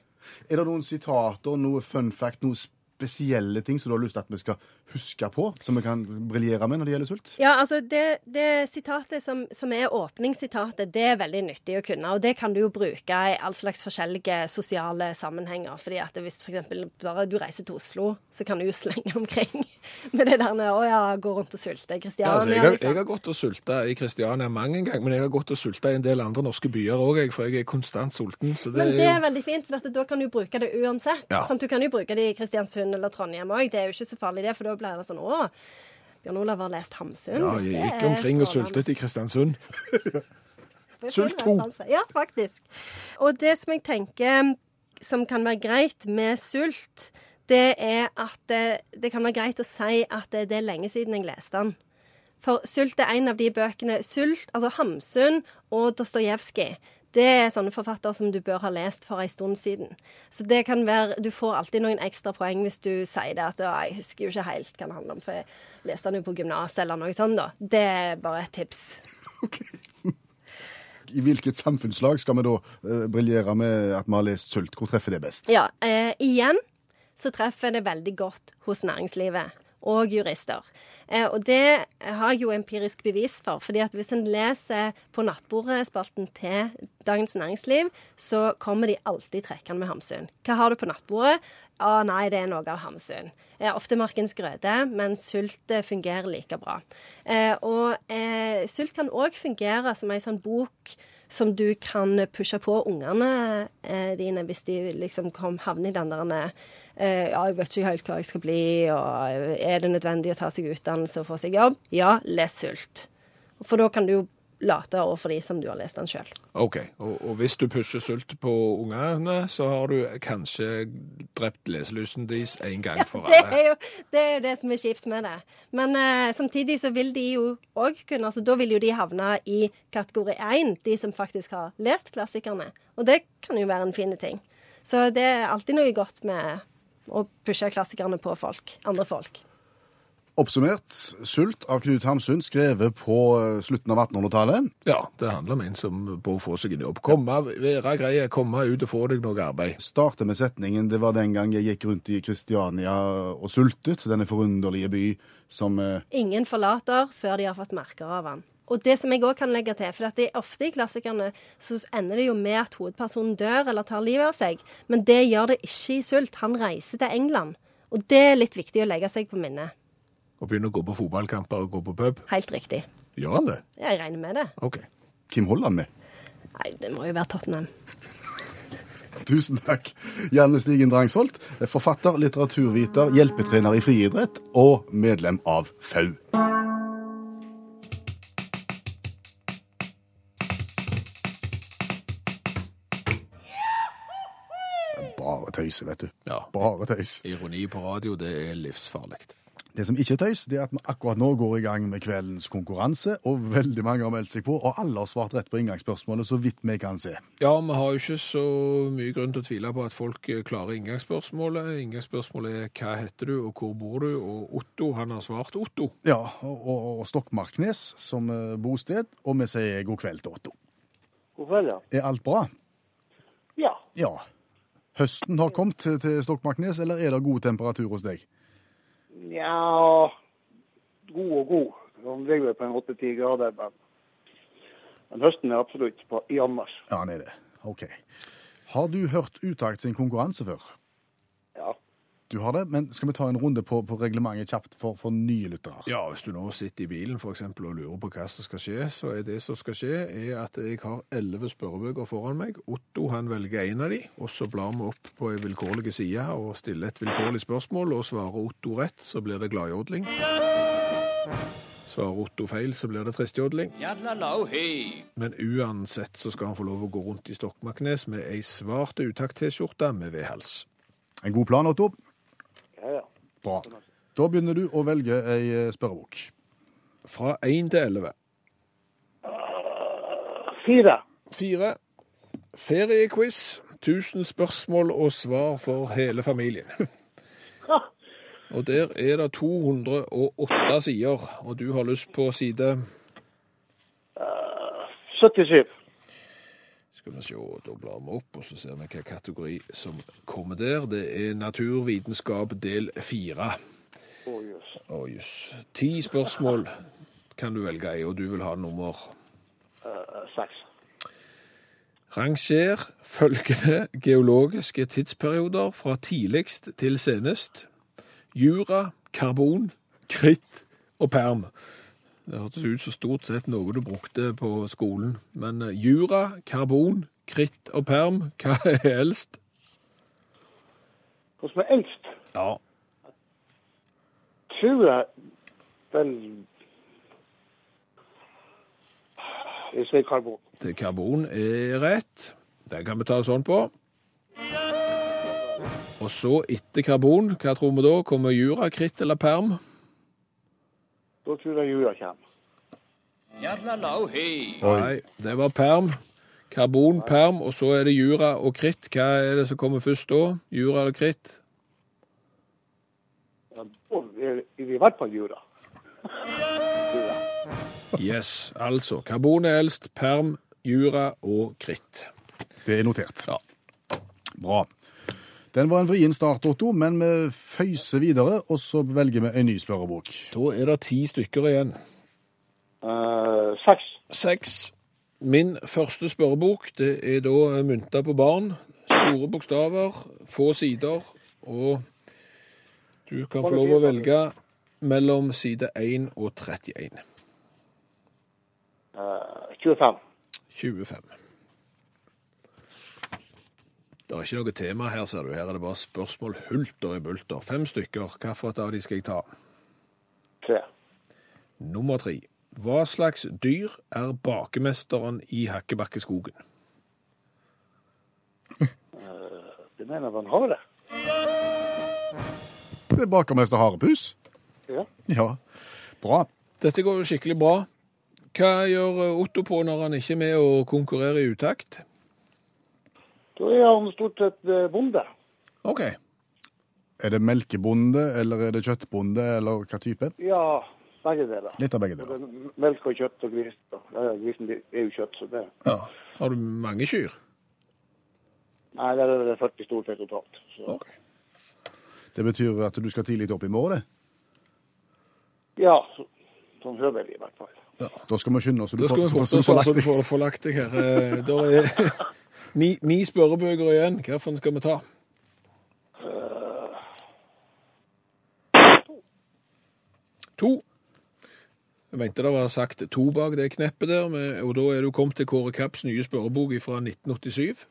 Er det noen sitater, noe fun fact, noe spesielle ting som du har lyst til at vi skal huske på, som vi kan briljere med når det gjelder sult? Ja, altså det, det sitatet som, som er åpningssitatet, det er veldig nyttig å kunne. Og det kan du jo bruke i all slags forskjellige sosiale sammenhenger. fordi at hvis f.eks. bare du reiser til Oslo, så kan du jo slenge omkring med det der med å ja, gå rundt og sulte. Kristiania, Ja, altså, jeg, har, jeg liksom. har gått og sulta i Kristiania mange ganger, men jeg har gått og sulta i en del andre norske byer òg, for jeg er konstant sulten. Så det, Men det er er jo veldig fint, for at da kan du bruke det uansett. Ja. Sånn, Du kan jo bruke det i Kristiansund eller Trondheim òg. Det er jo ikke så farlig, det, for da blir det sånn Å, Bjørn Olav har lest Hamsun. Ja, jeg gikk omkring og sultet i Kristiansund. Sult fin to. Ja, faktisk. Og det som jeg tenker som kan være greit med sult, det er at det, det kan være greit å si at det, det er lenge siden jeg leste den. For Sult er en av de bøkene Sult, altså Hamsun og Dostojevskij. Det er sånne forfattere som du bør ha lest for en stund siden. Så det kan være, Du får alltid noen ekstra poeng hvis du sier det at jeg husker jo ikke helt hva det handler om, for jeg leste den jo på gymnaset eller noe sånt. da. Det er bare et tips. I hvilket samfunnslag skal vi da uh, briljere med at vi har lest sult? Hvor treffer det best? Ja, uh, igjen så treffer det veldig godt hos næringslivet og jurister. Eh, og det har jeg jo empirisk bevis for. fordi at hvis en leser på nattbordspalten til Dagens Næringsliv, så kommer de alltid trekkende med Hamsun. Hva har du på nattbordet? Å nei, det er noe av Hamsun. Eh, ofte Markens grøde, men sult eh, fungerer like bra. Eh, og eh, sult kan òg fungere som ei sånn bok som du kan pushe på ungene eh, dine hvis de liksom kom, havner i den der eh, Ja, jeg vet ikke helt hva jeg skal bli, og er det nødvendig å ta seg utdannelse og få seg jobb? Ja, les Sult. For da kan du jo late overfor de som du har lest den sjøl. OK. Og, og hvis du pusher sult på ungene, så har du kanskje drept leselysten deres en gang for Det alle. er jo det, er jo det som er kjipt med det. Men uh, samtidig så vil de jo òg kunne altså Da vil jo de havne i kategori 1, de som faktisk har lest klassikerne. Og det kan jo være en fin ting. Så det er alltid noe godt med å pushe klassikerne på folk. Andre folk. Oppsummert, Sult av Knut Hamsun, skrevet på eh, slutten av 1800-tallet. Ja, det handler om en som bør få seg en jobb. Komme, være greie, komme ut og få deg noe arbeid. Starte med setningen 'Det var den gang jeg gikk rundt i Kristiania og sultet', denne forunderlige by som eh, Ingen forlater før de har fått merker av han. Og det som jeg òg kan legge til, for at det er ofte i klassikerne så ender det jo med at hovedpersonen dør eller tar livet av seg, men det gjør det ikke i Sult. Han reiser til England. Og det er litt viktig å legge seg på minnet. Og begynne å gå på fotballkamper og gå på pub. Helt riktig. Gjør han det? Jeg regner med det. OK. Hvem holder han med? Nei, det må jo være Tottenham. Tusen takk. Janne Stigen Drangsholt, forfatter, litteraturviter, hjelpetrener i friidrett og medlem av FAU. Bare tøys, vet du. Ja. Bare tøys. Ironi på radio, det er livsfarlig. Det som ikke er tøys, det er at vi akkurat nå går i gang med kveldens konkurranse, og veldig mange har meldt seg på, og alle har svart rett på inngangsspørsmålet, så vidt vi kan se. Ja, vi har jo ikke så mye grunn til å tvile på at folk eh, klarer inngangsspørsmålet. Inngangsspørsmålet er hva heter du, og hvor bor du? Og Otto, han har svart Otto. Ja, og, og, og Stokmarknes som eh, bosted, og vi sier god kveld til Otto. God kveld, ja. Er alt bra? Ja. Ja. Høsten har kommet til, til Stokmarknes, eller er det god temperatur hos deg? Nja God og god. Han ligger på en 8-10 grader, men, men høsten er absolutt på, i anmarsj. Ja, han er det. OK. Har du hørt Utakt sin konkurranse før? Ja. Du har det, men skal vi ta en runde på, på reglementet kjapt for, for nye lyttere? Ja, hvis du nå sitter i bilen for eksempel og lurer på hva som skal skje, så er det som skal skje, er at jeg har elleve spørrebøker foran meg. Otto han velger en av de, og så blar vi opp på en vilkårlig side og stiller et vilkårlig spørsmål, og svarer Otto rett, så blir det gladjodling. Svarer Otto feil, så blir det tristjodling. Men uansett så skal han få lov å gå rundt i Stokmarknes med ei svart utakt-T-skjorte med vedhals. En god plan, Otto? Ja, ja. Bra. Da begynner du å velge ei eh, spørrebok. Fra 1 til 11. Fire. Fire. Feriequiz. 1000 spørsmål og svar for hele familien. Og der er det 208 sider, og du har lyst på side 77. Skal vi se, da blar vi opp, og så ser vi hvilken kategori som kommer der. Det er naturvitenskap del fire. Å, jøss. Å, yes. Ti spørsmål kan du velge i, og du vil ha nummer Eh, Seks. Ranger følgende geologiske tidsperioder fra tidligst til senest. Jura, karbon, kritt og perm. Det hørtes ut som stort sett noe du brukte på skolen. Men eh, jura, karbon, kritt og perm, hva er eldst? Hva som er eldst, Ja, tror jeg vel Jeg sier karbon. det karbon er rett. Den kan vi ta sånn på. Og så etter karbon, hva tror vi da? Kommer jura, kritt eller perm? Da tror jeg jula kommer. Nei, det var perm. Karbon, perm, og så er det jura og kritt. Hva er det som kommer først da? Jura eller kritt? Ja, da er det i hvert fall jura. Yes, altså. Karbon er eldst, perm, jura og kritt. Det er notert. Ja. Bra. Den var en vrien start, Otto, men vi føyser videre, og så velger vi en ny spørrebok. Da er det ti stykker igjen. Eh, seks. Seks. Min første spørrebok, det er da mynta på barn. Store bokstaver, få sider, og du kan få lov å velge mellom side 1 og 31. Eh, 25. 25. Det er ikke noe tema her, ser du. Her er det bare spørsmål hulter i bulter. Fem stykker. Hvilket av de skal jeg ta? Tre. Nummer tre. Hva slags dyr er bakemesteren i Hakkebakkeskogen? Det mener man har det? hare. Det er bakermester Harepus. Ja. Ja. Bra. Dette går jo skikkelig bra. Hva gjør Otto på når han ikke er med og konkurrerer i utakt? Da er han stort sett eh, bonde. OK. Er det melkebonde, eller er det kjøttbonde, eller hva type? Ja, begge deler. Litt av begge deler. melk og kjøtt og gris. Ja, ja, grisen er jo kjøtt, så det Ja. Har du mange kyr? Nei, det er det 40 stort sett totalt. Så. OK. Det betyr at du skal tidlig opp i morgen. Ja, så, sånn høvelig i hvert fall. Da skal vi skynde oss, så du Da skal vi får, så du får lagt deg. får, får lagt deg her. Eh, Da er ni, ni spørrebøker igjen. Hvilken skal vi ta? To. Jeg mente det var sagt to bak det kneppet der, og da er du kommet til Kåre Kapps nye spørrebok fra 1987.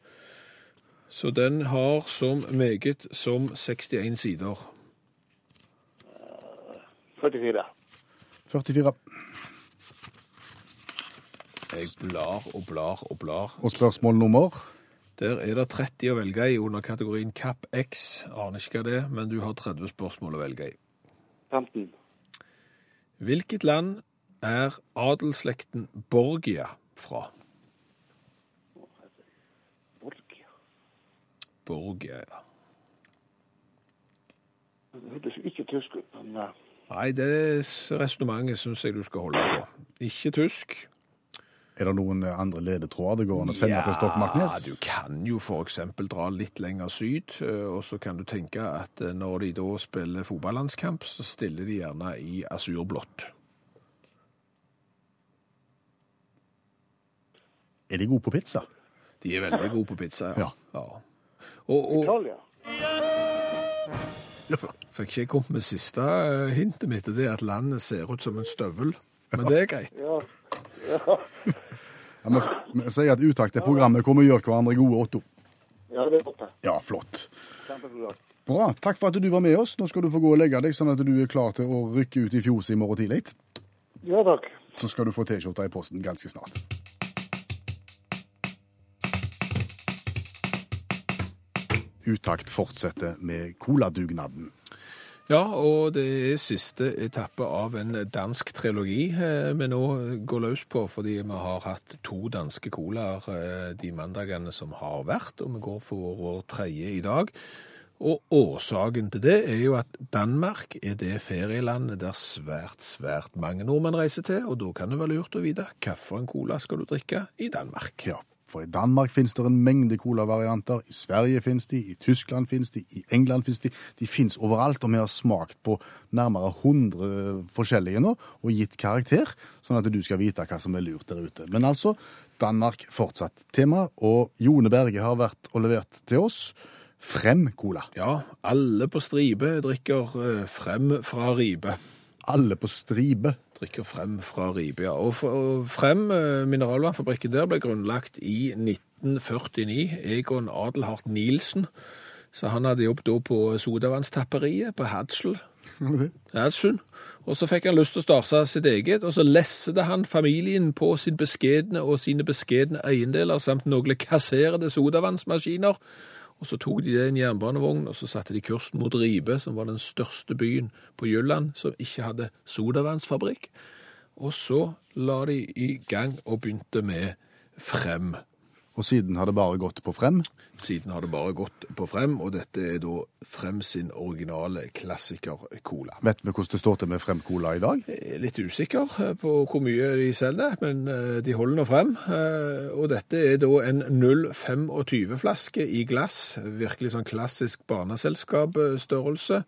Så den har som meget som 61 sider. 44. 44. Jeg blar og blar og blar. Og spørsmål nummer? Der er det 30 å velge i under kategorien Kapp X. Aner ikke hva det er, men du har 30 spørsmål å velge i. 15. Hvilket land er adelsslekten Borgia fra? Borgia. Borgia, ja. Det hørtes ikke tysk ut, men eh, Nei, det resonnementet syns jeg du skal holde på. Ikke tysk. Er det noen andre ledetråder det går an å sende til Stokmarknes? du kan jo f.eks. dra litt lenger syd, eh, og så kan du tenke at eh, når de da spiller fotballandskamp, så stiller de gjerne i asurblått. Er de gode på pizza? De er veldig gode på pizza, ja. Ja. ja. Og, og Italia. fikk ikke jeg kommet med siste eh, hintet mitt, og det er at landet ser ut som en støvel. Men det er greit. Ja. Ja, må si at Utakt er programmet hvor vi gjør hverandre gode, Otto. ja, det er godt. det. Ja, flott. Kjempeprogram. Bra. Takk for at du var med oss. Nå skal du få gå og legge deg, sånn at du er klar til å rykke ut i fjoset i morgen tidlig. Ja takk. Så skal du få T-skjorta i posten ganske snart. Utakt fortsetter med coladugnaden. Ja, og det er siste etappe av en dansk trilogi eh, vi nå går løs på, fordi vi har hatt to danske colaer eh, de mandagene som har vært, og vi går for vår tredje i dag. Og årsaken til det er jo at Danmark er det ferielandet der svært, svært mange nordmenn reiser til, og da kan det være lurt å vite hvilken cola skal du drikke i Danmark. Ja, For i Danmark finnes det en mengde colavarianter, i Sverige finnes de, i Tyskland finnes de, i England finnes de. De finnes overalt, og vi har smakt på nærmere 100 forskjellige nå, og gitt karakter, sånn at du skal vite hva som er lurt der ute. Men altså, Danmark fortsatt tema, og Jone Berge har vært og levert til oss Frem Cola. Ja, alle på stripe drikker eh, frem fra ribe. Alle på stripe. Drikker frem fra Ribia. Og, og Frem, eh, mineralvannfabrikken der, ble grunnlagt i 1949. Egon Adelhardt Nielsen. Så han hadde jobb da på sodavannstapperiet på Hadsel. Hadsel. Og så fikk han lyst til å starte sitt eget, og så lesset han familien på sin beskjedne og sine beskjedne eiendeler, samt noen kasserede sodavannsmaskiner. Og så tok de det i en jernbanevogn, og så satte de kursen mot Ribe, som var den største byen på Jylland, som ikke hadde sodavannsfabrikk. Og så la de i gang og begynte med Frem. Og siden har det bare gått på Frem. Siden har det bare gått på Frem, og dette er da Frem sin originale klassiker-cola. Vet vi hvordan det står til med Frem Cola i dag? Litt usikker eh, på hvor mye de selger, men eh, de holder nå frem. Eh, Og dette er da en 0,25-flaske i glass. Virkelig sånn klassisk barneselskapstørrelse.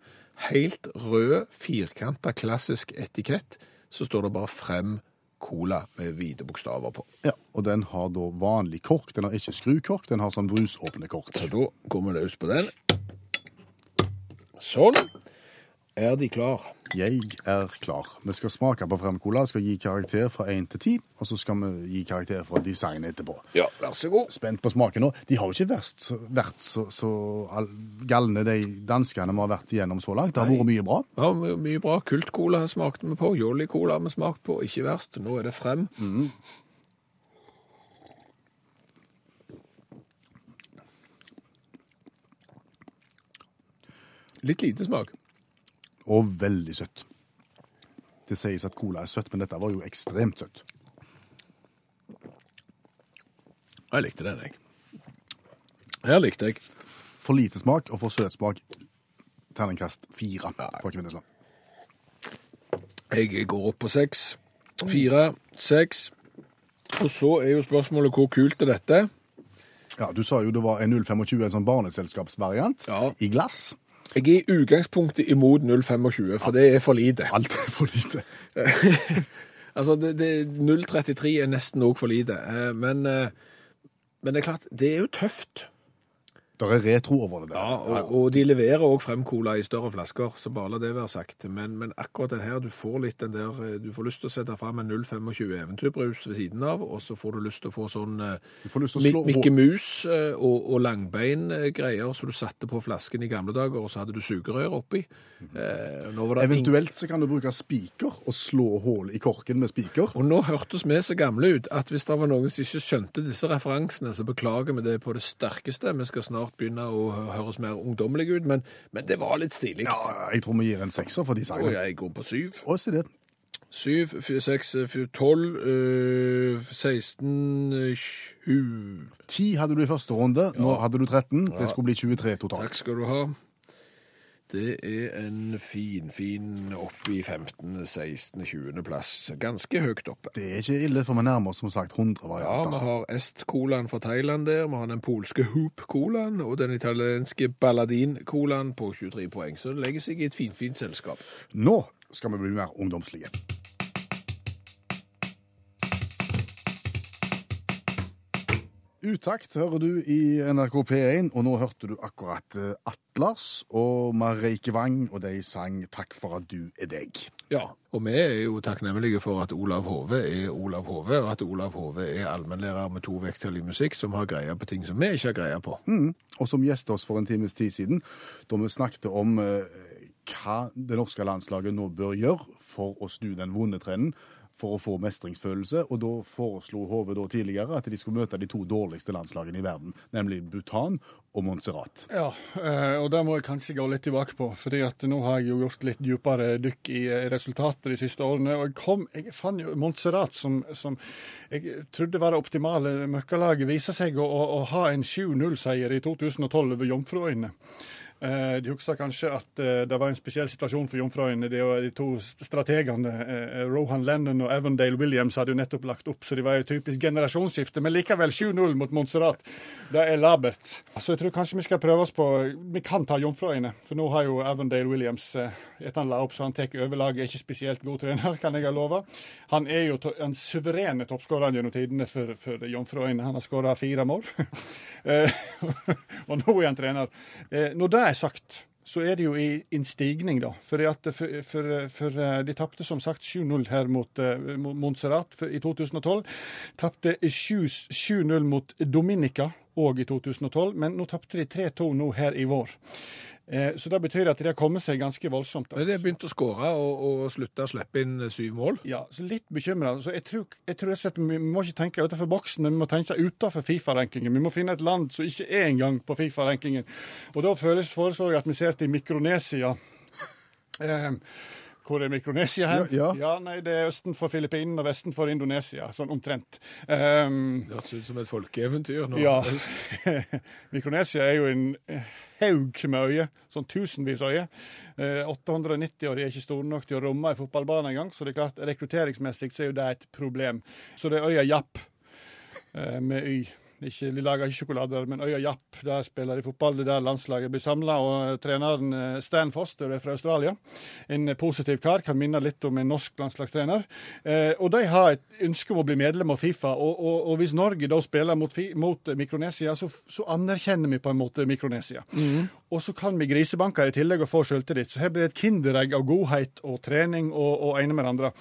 Helt rød, firkanta, klassisk etikett. Så står det bare Frem Cola med hvite bokstaver på. Ja, Og den har da vanlig kork. Den har ikke skrukork, den har sånn brusåpne kort Så da går vi løs på den. Sånn. Er de klar? Jeg er klar. Vi skal smake på Fremcola, skal gi karakter fra 1 til 10, og så skal vi gi karakter fra design etterpå. Ja, vær så god. Spent på smaken nå. De har jo ikke vært så, vært så, så galne, de danskene vi har vært igjennom så langt. Det har Nei. vært mye bra. Ja, my- mye bra. Kultcola smakte vi på. Jolly-cola har vi smakt på. Ikke verst. Nå er det frem. Litt lite smak. Og veldig søtt. Det sies at cola er søtt, men dette var jo ekstremt søtt. Jeg likte den, jeg. Her likte jeg. For lite smak og for søt smak. Terningkast fire fra Kvinnesland. Jeg går opp på seks. Fire, seks. Og så er jo spørsmålet hvor kult er dette? Ja, Du sa jo det var en 025, en sånn barneselskapsvariant, Ja. i glass. Jeg er i utgangspunktet imot 0,25, for det er for lite. Alt er for lite. Altså, det, det, 0,33 er nesten òg for lite. Eh, Men, eh, men det er klart, det er jo tøft. Det er retro over det der. Ja, og, og de leverer òg frem cola i større flasker, så bare la det være sagt. Men, men akkurat den her, du får litt den der eh, Du får lyst til å sette fram en 0,25 eventyrbrus ved siden av, og så får du lyst til å få sånn eh, slå Mikke Mus eh, og, og langbein-greier som du satte på flasken i gamle dager, og så hadde du sugerør oppi. Eh, det ing- Eventuelt så kan du bruke spiker og slå hull i korken med spiker. Og nå hørtes vi så gamle ut at hvis det var noen som ikke skjønte disse referansene, så beklager vi det på det sterkeste. Vi skal snart begynne å høres mer ungdommelig ut, men, men det var litt stilig. Ja, jeg tror vi gir en sekser for Og jeg går på syv. Og se det. Syv, fire, seks, fire, tolv, øh, 16, øh, 20 10 hadde du i første runde, nå hadde du 13. Ja. Det skulle bli 23 totalt. Takk skal du ha. Det er en fin, fin oppe i 15., 16., 20. plass. Ganske høyt oppe. Det er ikke ille, for vi nærmer oss som sagt 100 Ja, vi har Est-colaen fra Thailand der, vi har den polske Hoop-colaen og den italienske Balladin-colaen på 23 poeng. Så det legger seg i et finfint selskap. Nå skal vi bli mer ungdomslige. Utakt hører du i NRK P1, og nå hørte du akkurat Atlas og Mareike Wang, og de sang 'Takk for at du er deg'. Ja, og vi er jo takknemlige for at Olav Hove er Olav Hove, og at Olav Hove er allmennlærer med to vekttall i musikk som har greie på ting som vi ikke har greie på. Og som gjestet oss for en times tid siden, da vi snakket om eh, hva det norske landslaget nå bør gjøre for å snu den vonde trenden, for å få mestringsfølelse. Og da foreslo HV da tidligere at de skulle møte de to dårligste landslagene i verden, nemlig Bhutan og Montserrat. Ja, eh, og det må jeg kanskje gå litt tilbake på. fordi at nå har jeg jo gjort litt dypere dykk i resultater resultatet de siste årene. Og jeg kom, jeg fant jo Montserrat, som, som jeg trodde var det optimale møkkalaget, viser seg å, å, å ha en 7-0-seier i 2012 over Jomfruøyene. Eh, De husker kanskje at eh, det var en spesiell situasjon for jomfruene. De, de to strategene, eh, Rohan Lennon og Avondale Williams, hadde jo nettopp lagt opp, så det var jo typisk generasjonsskifte. Men likevel 7-0 mot Montserrat. Det er labert. Så jeg tror kanskje vi skal prøve oss på Vi kan ta jomfruene, for nå har jo Avondale Williams etter han la opp, så han tar over laget. Er ikke spesielt god trener, kan jeg ha lova. Han er jo to- den suverene toppskåreren gjennom tidene for, for Jomfruøyene. Han har skåra fire mål. Eh, og nå er han trener. Eh, Når det er sagt, så er det jo i en stigning, da. For, at, for, for, for eh, de tapte som sagt 7-0 her mot, Montserrat i 2012. Tapte 7 7-0 mot Dominica òg i 2012, men nå tapte de 3-2 nå her i vår. Eh, Så det betyr at de har kommet seg ganske voldsomt. Men de har begynt å skåre og, og slutta å slippe inn syv mål. Ja, så litt bekymra. Så jeg tror, jeg tror og slett vi må ikke tenke utenfor boksen, men vi må tenke utenfor Fifa-rankingen. Vi må finne et land som ikke er engang på Fifa-rankingen. Og da foreslår jeg at vi ser til Mikronesia. Hvor er Mikronesia hen? Ja, ja. nei, Det er østen for Filippinene og vesten for Indonesia, sånn omtrent. Um, Det hørtes ut som et folkeeventyr. nå. ja. Mikronesia er jo en haug med øyer, sånn tusenvis av øyer. Eh, 890 og de er ikke store nok til å romme en fotballbane engang, så det er klart rekrutteringsmessig så er jo det et problem. Så det er øya Japp eh, med Y. Ikke, de lager ikke sjokolader, men øya Japp, der spiller de fotball. Det er der landslaget blir samla. Og eh, treneren eh, Stan Foster er fra Australia. En eh, positiv kar, kan minne litt om en norsk landslagstrener. Eh, og de har et ønske om å bli medlem av Fifa. Og, og, og hvis Norge da spiller mot, mot Mikronesia, så, så anerkjenner vi på en måte Mikronesia. Og så kan vi grisebanke i tillegg og få selvtillit. Så her blir det et kinderegg av godhet og trening og, og ene med det andre.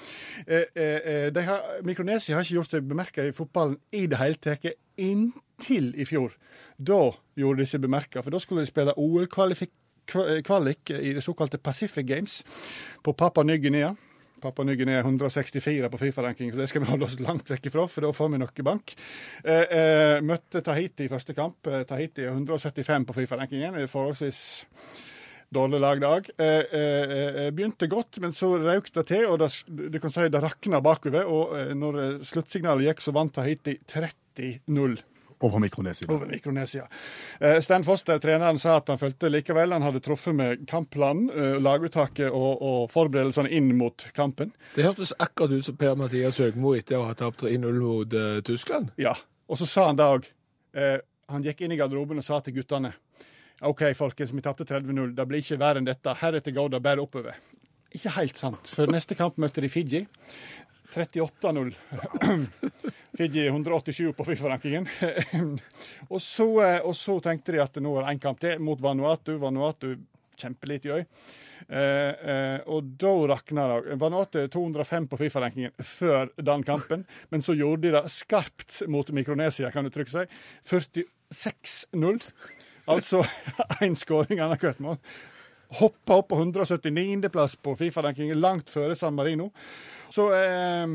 Eh, eh, eh, de har, Mikronesia har ikke gjort seg bemerka i fotballen i det hele tatt inntil i fjor. Da gjorde de seg bemerka, for da skulle de spille OL-kvalik i det såkalte Pacific Games på Papua Ny-Guinea. Papua Ny-Guinea er 164 på Fifa-ranking, så det skal vi holde oss langt vekk ifra, for da får vi noe bank. Eh, eh, møtte Tahiti i første kamp. Eh, Tahiti er 175 på Fifa-rankingen. Forholdsvis dårlig lag dag. Eh, eh, eh, begynte godt, men så røk det til, og det, du kan si det rakna bakover. Og eh, når eh, sluttsignalet gikk, så vant Tahiti 30-0 Over Mikronesia. over Mikronesia. Eh, Stan Foster, treneren, sa at han følte likevel han hadde truffet med kampplanen, eh, laguttaket og, og forberedelsene inn mot kampen. Det hørtes akkurat ut som Per-Mathias Høgmo etter å ha tapt 3-0 mot eh, Tyskland. Ja, og så sa han det òg. Eh, han gikk inn i garderoben og sa til guttene OK, folkens, vi tapte 30-0. Det blir ikke verre enn dette. Heretter går det bare oppover. Ikke helt sant, for neste kamp møtte de Fiji. 38-0. Fiji er 187 på Fifa-rankingen. og, eh, og så tenkte de at nå er det én kamp til mot Vanuatu. Vanuatu kjempelite i øy. Eh, eh, og da rakna det. Vanuatu er 205 på Fifa-rankingen før den kampen, men så gjorde de det skarpt mot Mikronesia, kan du trykke seg. 46-0. Altså én skåring annethvert mål. Hoppa opp på 179.-plass på Fifa-rankingen, langt før San Marino. Så eh,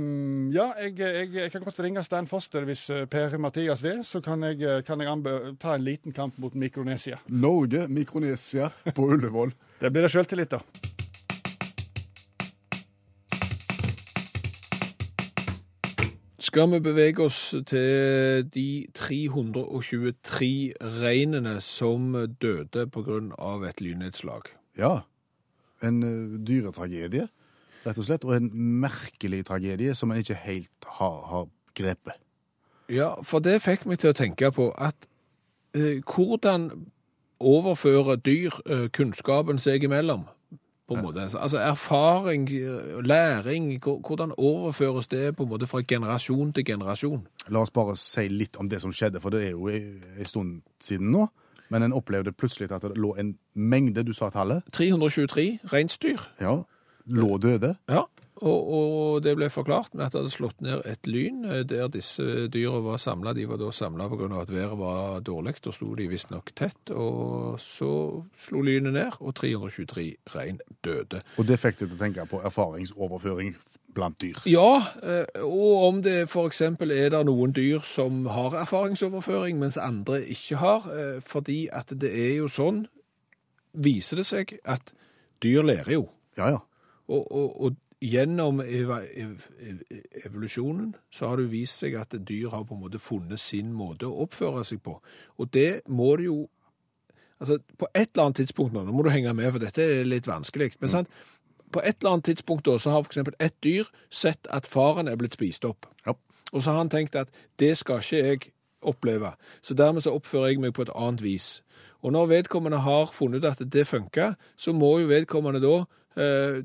ja, jeg, jeg, jeg kan godt ringe Stan Foster hvis eh, Per-Mathias vil. Så kan jeg, eh, kan jeg anbe ta en liten kamp mot Mikronesia. Norge, Mikronesia på Ullevål. Det blir det sjøltillit, da. Skal vi bevege oss til de 323 reinene som døde pga. et lynnedslag? Ja. En uh, dyretragedie, rett og slett. Og en merkelig tragedie som en ikke helt har, har grepet. Ja, for det fikk meg til å tenke på at eh, hvordan overfører dyr eh, kunnskapen seg imellom? På en måte. Altså erfaring, eh, læring, hvordan overføres det på en måte fra generasjon til generasjon? La oss bare si litt om det som skjedde, for det er jo en stund siden nå. Men en opplevde plutselig at det lå en mengde, du sa tallet, 323 reinsdyr. ja, lå døde. Ja, og, og det ble forklart med at det hadde slått ned et lyn eh, der disse dyra var samla. De var da samla pga. at været var dårlig. Da sto de visstnok tett. Og så slo lynet ned, og 323 rein døde. Og det fikk deg til å tenke på erfaringsoverføring blant dyr. Ja, eh, og om det f.eks. er det noen dyr som har erfaringsoverføring, mens andre ikke har. eh, Fordi at det er jo sånn, viser det seg, at dyr lærer jo. Ja, ja. Og, og, og gjennom ev- ev- evolusjonen så har det jo vist seg at dyr har på en måte funnet sin måte å oppføre seg på. Og det må det jo Altså, på et eller annet tidspunkt nå, nå må du henge med, for dette er litt vanskelig, men sant? På et eller annet tidspunkt da, så har for eksempel et dyr sett at faren er blitt spist opp. Ja. Og så har han tenkt at det skal ikke jeg oppleve, så dermed så oppfører jeg meg på et annet vis. Og når vedkommende har funnet ut at det funker, så må jo vedkommende da eh,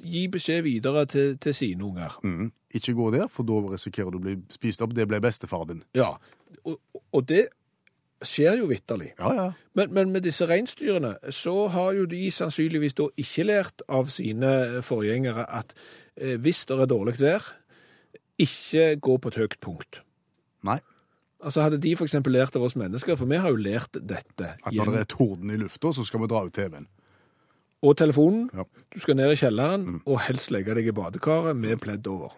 gi beskjed videre til, til sine unger. Mm. Ikke gå der, for da risikerer du å bli spist opp. Det ble bestefaren din. Ja, og, og det skjer jo vitterlig. Ja, ja. Men, men med disse reinsdyrene så har jo de sannsynligvis da ikke lært av sine forgjengere at eh, hvis det er dårlig vær, ikke gå på et høyt punkt. Nei. Altså Hadde de f.eks. lært av oss mennesker, for vi har jo lært dette At når det er torden i lufta, så skal vi dra ut TV-en. Og telefonen. Ja. Du skal ned i kjelleren og helst legge deg i badekaret med pledd over.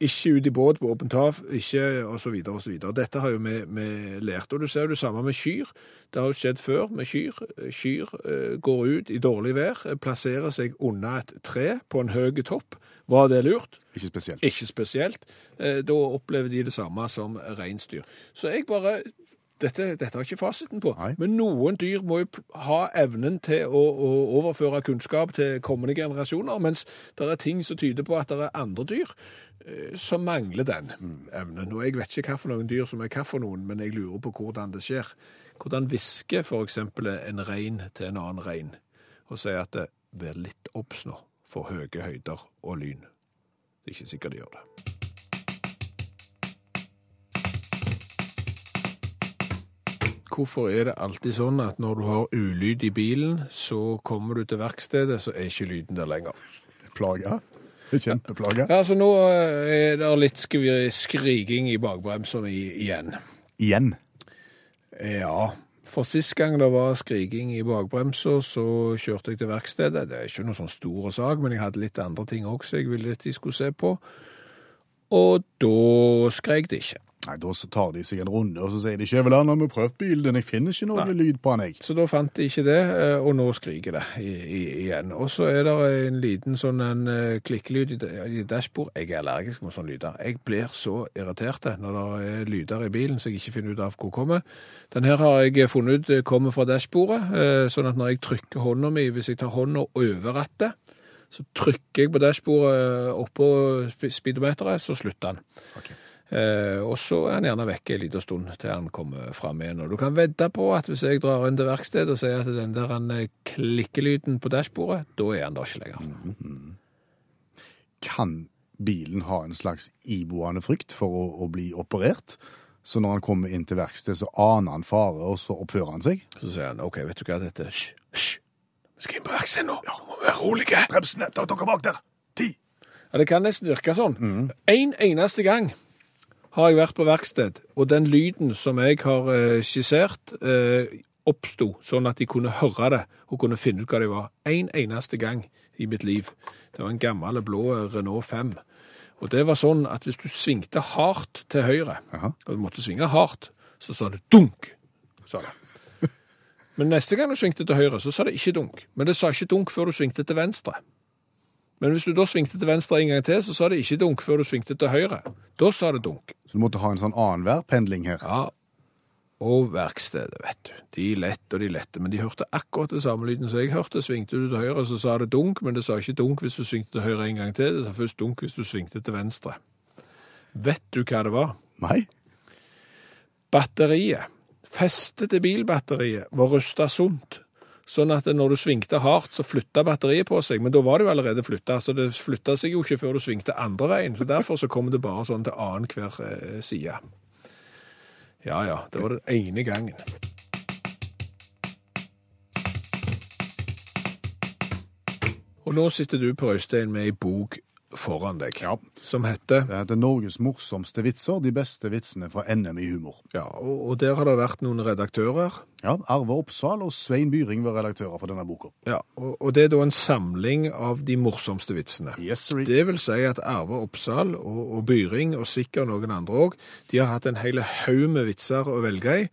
Ikke ut i båt på åpent hav, ikke og så videre og så videre. Dette har jo vi, vi lært. Og du ser jo det samme med kyr. Det har jo skjedd før med kyr. Kyr eh, går ut i dårlig vær, eh, plasserer seg under et tre på en høy topp. Var det lurt? Ikke spesielt. Ikke spesielt. Eh, Da opplever de det samme som reinsdyr. Så jeg bare dette, dette har ikke fasiten på, Nei. men noen dyr må jo ha evnen til å, å overføre kunnskap til kommende generasjoner, mens det er ting som tyder på at det er andre dyr eh, som mangler den evnen. Og jeg vet ikke noen dyr som er for noen, men jeg lurer på hvordan det skjer. Hvordan hvisker eksempel en rein til en annen rein og sier at det vær litt obs nå for høye høyder og lyn. Det er ikke sikkert de gjør det. Hvorfor er det alltid sånn at når du har ulyd i bilen, så kommer du til verkstedet, så er ikke lyden der lenger? Plage. Kjempeplage. Ja, altså nå eh, er det litt skriking i bakbremsene igjen. Igjen. Ja, for sist gang det var skriking i bakbremsa, så kjørte jeg til verkstedet. Det er ikke noe sånn stor sak, men jeg hadde litt andre ting også jeg ville at de skulle se på. Og da skrek det ikke. Nei, Da tar de seg en runde, og så sier de 'Skjæveland, har vi prøvd bilen? Jeg finner ikke noe lyd på den, jeg'. Så da fant de ikke det, eh, og nå skriker det igjen. Og så er det en liten sånn en eh, klikkelyd i, dashbord. Jeg er allergisk mot sånne lyder. Jeg blir så irritert når det er lyder i bilen så jeg ikke finner ut av hvor kommer. Den her har jeg funnet ut eh, kommer fra dashbordet, sånn at når jeg trykker hånda mi, hvis jeg tar hånda over rattet, så trykker jeg på dashbordet oppå speedometeret, så slutter den. Eh, og så er han gjerne vekke en liten stund til han kommer fram igjen. Og du kan vedde på at hvis jeg drar inn til verkstedet og sier at den der han, eh, klikkelyden på dashbordet, da er han der ikke lenger. Kan bilen ha en slags iboende frykt for å, å bli operert? Så når han kommer inn til verksted, så aner han fare, og så oppfører han seg? Så sier han OK, vet du hva dette? Hysj, hysj! Vi skal inn på verkstedet nå. Ja. må vi være rolige. Bremsene! Dere bak der! Ti! Ja, det kan nesten virke sånn. En eneste gang har jeg vært på verksted, og den lyden som jeg har eh, skissert, eh, oppsto sånn at de kunne høre det og kunne finne ut hva det var. En eneste gang i mitt liv. Det var en gammel blå Renault 5. Og det var sånn at hvis du svingte hardt til høyre, Aha. og du måtte svinge hardt, så sa det dunk, sa det. Men neste gang du svingte til høyre, så sa det ikke dunk. Men det sa ikke dunk før du svingte til venstre. Men hvis du da svingte til venstre en gang til, så sa det ikke dunk før du svingte til høyre. Da sa det dunk. Så du måtte ha en sånn annenhver pendling her. Ja, og verkstedet, vet du. De lette og de lette, men de hørte akkurat det samme lyden som jeg hørte. Svingte du til høyre, så sa det dunk, men det sa ikke dunk hvis du svingte til høyre en gang til. Det sa først dunk hvis du svingte til venstre. Vet du hva det var? Nei? Batteriet, festet til bilbatteriet, var rusta sunt. Sånn at når du svingte hardt, så flytta batteriet på seg. Men da var det jo allerede flytta, så det flytta seg jo ikke før du svingte andre veien. Så derfor så kom det bare sånn til annenhver eh, side. Ja ja, det var den ene gangen. Og nå sitter du på Øystein med ei bok foran deg Ja. som heter Det heter Norges morsomste vitser, de beste vitsene fra NM i humor. Ja, og, og der har det vært noen redaktører. Ja, Arve Oppsal og Svein Byring var redaktører for denne boka. Ja, og, og det er da en samling av de morsomste vitsene. Yes, sir. Det vil si at Arve Oppsal og, og Byring, og sikkert noen andre òg, de har hatt en hel haug med vitser å velge i.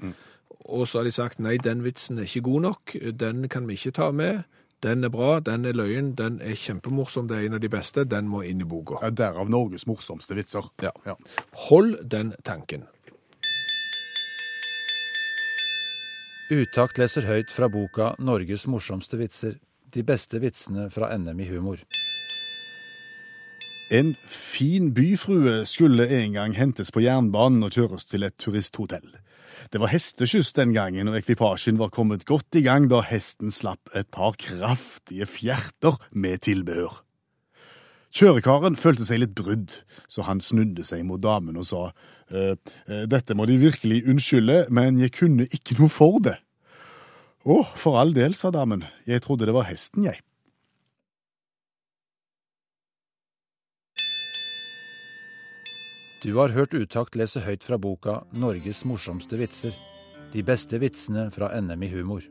Og så har de sagt nei, den vitsen er ikke god nok, den kan vi ikke ta med. Den er bra, den er løyen, den er kjempemorsom, det er en av de beste, den må inn i boka. Ja, Derav Norges morsomste vitser. Ja. Ja. Hold den tanken. Utakt leser høyt fra boka 'Norges morsomste vitser'. De beste vitsene fra NM i humor. En fin byfrue skulle en gang hentes på jernbanen og kjøres til et turisthotell. Det var hesteskyss den gangen, og ekvipasjen var kommet godt i gang da hesten slapp et par kraftige fjerter med tilbehør. Kjørekaren følte seg litt brydd, så han snudde seg mot damen og sa «Eh, eh, dette må De virkelig unnskylde, men jeg kunne ikke noe for det. Å, for all del, sa damen, jeg trodde det var hesten, jeg. Du har hørt Utakt lese høyt fra boka 'Norges morsomste vitser'. De beste vitsene fra NM i humor.